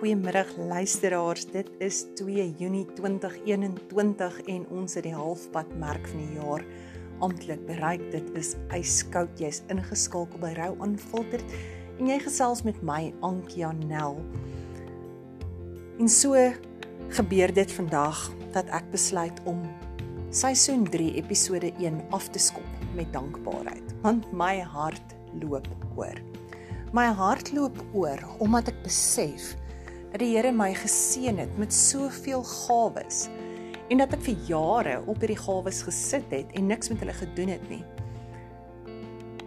goeiemiddag luisteraars. Dit is 2 Junie 2021 en ons het die halfpad merk van die jaar amptelik bereik. Dit is yskoud. Jy's ingeskakel by Rou Unfiltered en jy gesels met my Ankia Nel. En so gebeur dit vandag dat ek besluit om seisoen 3 episode 1 af te skop met dankbaarheid, want my hart loop oor. My hart loop oor omdat ek besef die Here my geseën het met soveel gawes en dat ek vir jare op hierdie gawes gesit het en niks met hulle gedoen het nie.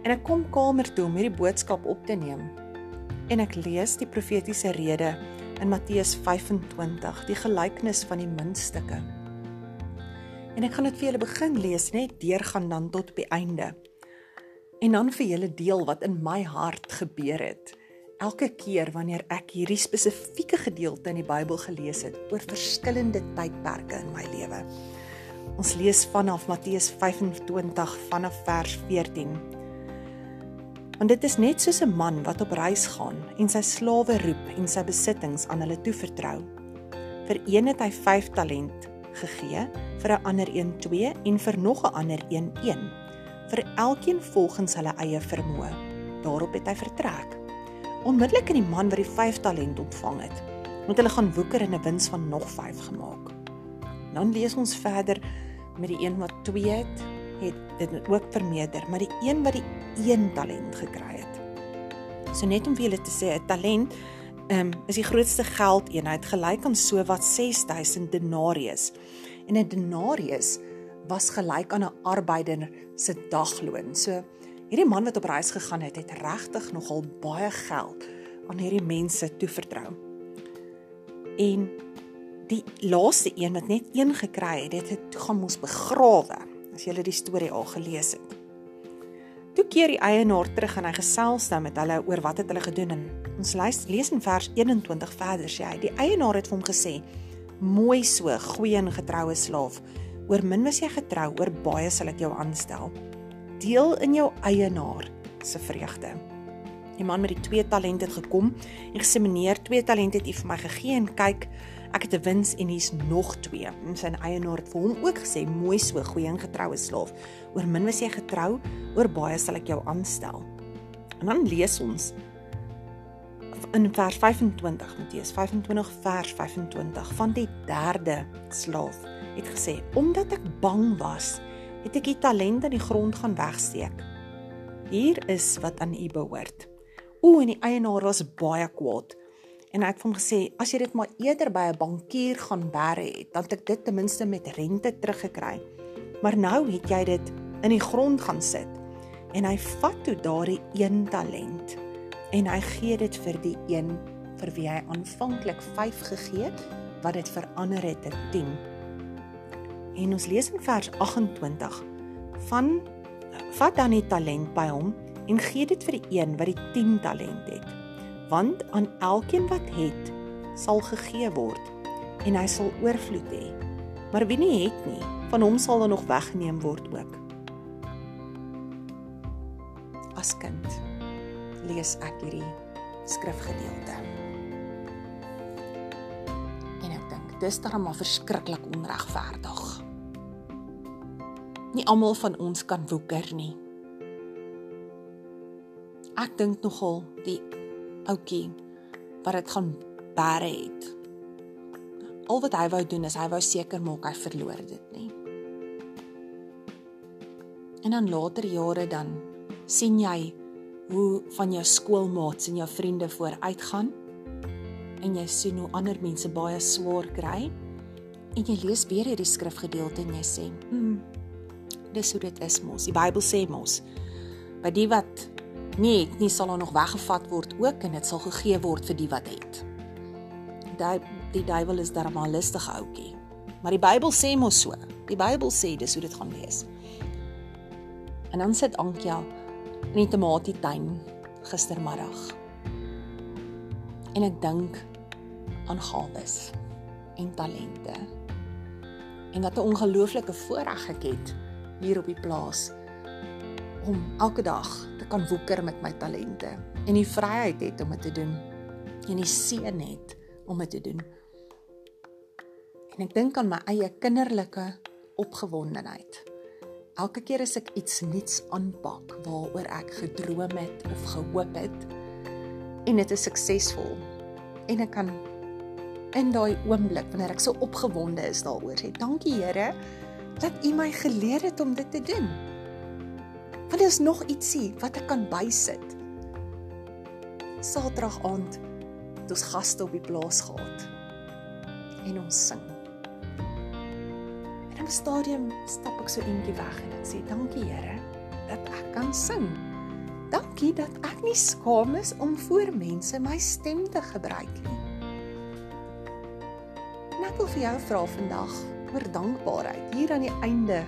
En ek kom kamer toe om hierdie boodskap op te neem. En ek lees die profetiese rede in Matteus 25, die gelykenis van die muntstukke. En ek gaan dit vir julle begin lees, net deurgaan dan tot op die einde en dan vir julle deel wat in my hart gebeur het. Elke keer wanneer ek hierdie spesifieke gedeelte in die Bybel gelees het oor verskillende tydperke in my lewe. Ons lees vanaf Matteus 25 vanaf vers 14. Want dit is net soos 'n man wat op reis gaan en sy slawe roep en sy besittings aan hulle toevertrou. Vir een het hy 5 talent gegee, vir 'n ander 1 2 en vir nog 'n ander 1 1 vir elkeen volgens hulle eie vermoë. Daarop het hy vertrek. Onmiddellik het die man wat die 5 talent ontvang het, met hulle gaan woeker en 'n wins van nog 5 gemaak. Dan lees ons verder met die een wat 2 het, het dit ook vermeerder, maar die een wat die 1 talent gekry het. So net om vir julle te sê, 'n talent um, is die grootste geldeenheid gelyk aan so wat 6000 denarius. En 'n denarius was gelyk aan 'n arbeider se dagloon. So hierdie man wat op reis gegaan het, het regtig nogal baie geld aan hierdie mense toevertrou. En die laaste een wat net een gekry het, dit het toe gaan mos begrawe. As jy die storie al gelees het. Toe keer die eienaar terug en hy gesels nou met hulle oor wat het hulle gedoen en ons lees lees in vers 21 verder sê hy die eienaar het vir hom gesê mooi so goeie en getroue slaaf Oor min was jy getrou, oor baie sal ek jou aanstel. Deel in jou eienaar se vreugde. Die man met die twee talente het gekom en gesê meneer, twee talente het u vir my gegee en kyk, ek het 'n wins en hier's nog twee. En sy eienaar het vir hom ook gesê, mooi so, goeie en getroue slaaf. Oor min was jy getrou, oor baie sal ek jou aanstel. En dan lees ons in vers 25 Matteus 25 vers 25 van die derde slaaf het gesê omdat ek bang was, het ek die talent in die grond gaan wegsteek. Hier is wat aan u behoort. O en die eienaar was baie kwaad. En hy het hom gesê as jy dit maar eerder by 'n bankier gaan bære het, dan het ek dit ten minste met rente teruggekry. Maar nou het jy dit in die grond gaan sit. En hy vat toe daardie een talent en hy gee dit vir die een vir wie hy aanvanklik 5 gegee het wat dit verander het tot 10 En ons lees in vers 28 van vat dan die talent by hom en gee dit vir die een wat die 10 talent het. Want aan elkeen wat het, sal gegee word en hy sal oorvloed hê. Maar wie nie het nie, van hom sal dan nog weggeneem word ook. As kind lees ek hierdie skrifgedeelte. En ek dink dis darem maar verskriklik onregverdig. Nie almal van ons kan woeker nie. Ek dink nogal die ouetjie wat dit gaan bære het. Al wat hy wou doen is hy wou seker maak hy verloor dit nie. En dan later jare dan sien jy hoe van jou skoolmaats en jou vriende vooruitgaan en jy sien hoe ander mense baie swaar kry en jy lees weer hierdie skrifgedeelte en jy sê, "Mm, dis hoe dit is mos. Die Bybel sê mos by die wat nie het nie sal daar nog weggevat word ook en dit sal gegee word vir die wat het. Die die duiwel is daar maar lustige ouetjie. Maar die Bybel sê mos so. Die Bybel sê dis hoe dit gaan wees. En dan sit Ankia in die tomatietuin gistermiddag. En ek dink aan gawes en talente. En wat 'n ongelooflike voorreg ek het hier op die plaas om elke dag te kan woeker met my talente en die vryheid het om dit te doen en die seën het om dit te doen. En ek dink aan my eie kinderlike opgewondenheid. Elke keer as ek iets nuuts aanpak waaroor ek gedroom het of gehoop het en dit is suksesvol en ek kan in daai oomblik wanneer ek so opgewonde is daaroor sê dankie Here dat U my geleer het om dit te doen. Want daar is nog ietsie wat ek kan bysit. Saterdag aand het ons gaste op die plaas gehad en ons sing. En in 'n stadium stap ek so eentjie weg en ek sê dankie Here dat ek kan sing. Dankie dat ek nie skaam is om voor mense my stem te gebruik nie. En ek wil vir jou vra vandag oor dankbaarheid hier aan die einde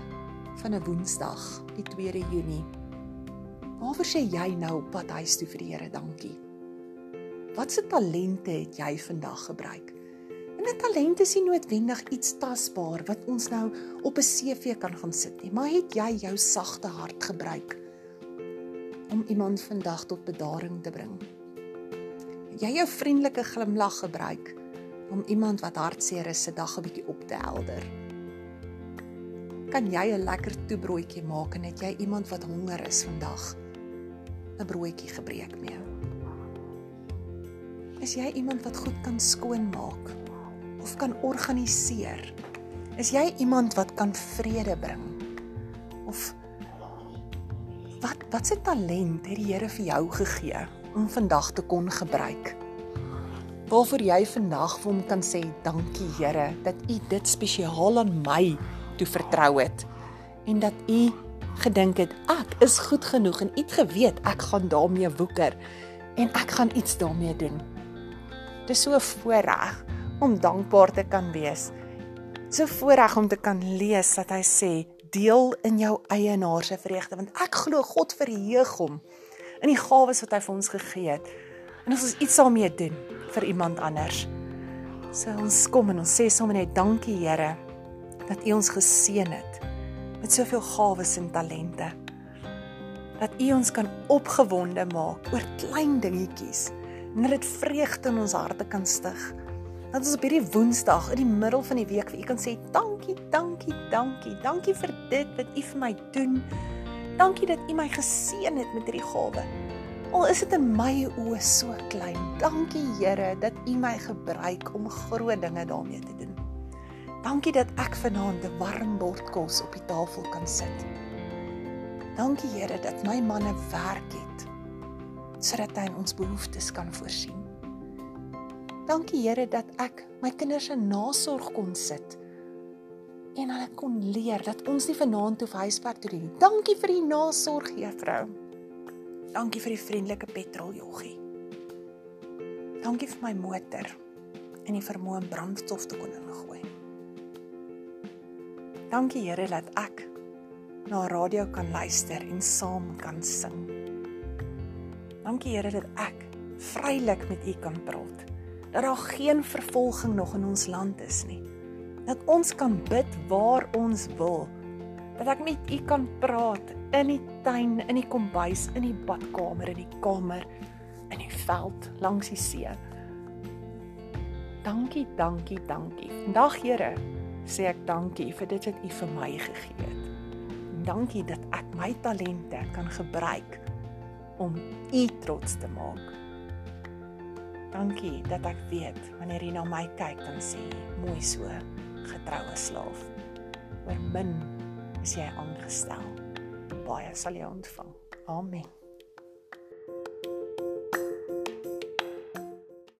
van 'n Woensdag, die 2de Junie. Waarvoor sê jy nou pad huis toe vir die Here dankie? Watse talente het jy vandag gebruik? En 'n talent is nie noodwendig iets tasbaar wat ons nou op 'n CV kan gaan sit nie, maar het jy jou sagte hart gebruik om iemand vandag tot bedaring te bring? Het jy jou vriendelike glimlag gebruik om iemand wat hartseer is se dag 'n bietjie op te helder? Kan jy 'n lekker toebroodjie maak en het jy iemand wat honger is vandag 'n broodjie gebreek mee? Is jy iemand wat goed kan skoonmaak of kan organiseer? Is jy iemand wat kan vrede bring? Of wat wat se talent het die Here vir jou gegee om vandag te kon gebruik? Waarvoor jy vandag vir hom kan sê dankie Here dat U dit spesiaal aan my toe vertrou het en dat U gedink het ek is goed genoeg en het geweet ek gaan daarmee woeker en ek gaan iets daarmee doen. Dis so 'n voorreg om dankbaar te kan wees. So voorreg om te kan lees dat hy sê deel in jou eienaar se vreugde want ek glo God verheug hom in die gawes wat hy vir ons gegee het. En ons iets daarmee doen vir iemand anders. So ons kom en ons sê sommer net dankie Here dat U ons geseën het met soveel gawes en talente. Dat U ons kan opgewonde maak oor klein dingetjies en dat dit vreugde in ons harte kan stig. Dat ons op hierdie Woensdag in die middel van die week vir U kan sê dankie, dankie, dankie. Dankie vir dit wat U vir my doen. Dankie dat U my geseën het met hierdie gawe. Al is dit in my oë so klein. Dankie Here dat U my gebruik om groot dinge daarmee te doen. Dankie dat ek vanaand 'n warm bord kos op die tafel kan sit. Dankie Here dat my man 'n werk het sodat hy ons behoeftes kan voorsien. Dankie Here dat ek my kinders se nasorg kon sit en hulle kon leer dat ons nie vanaand hoef huiswerk te doen nie. Dankie vir die nasorg, juffrou. Dankie vir die vriendelike petrol joggie. Dankie vir my motor en die vermoë om brandstof te kon ingooi. Dankie Here dat ek na radio kan luister en saam kan sing. Dankie Here dat ek vrylik met U kan praat. Dat daar geen vervolging nog in ons land is nie. Dat ons kan bid waar ons wil. Dat ek met U kan praat in die tuin, in die kombuis, in die badkamer, in die kamer, in die veld, langs die see. Dankie, dankie, dankie. Vandag Here, sê ek dankie vir dit wat U vir my gegee het. Dankie dat ek my talente kan gebruik om U trots te maak. Dankie dat ek weet wanneer jy na my kyk dan sê mooi so getroue slaaf. Oor min is jy aangestel. Baie sal jy ontvang. Amen.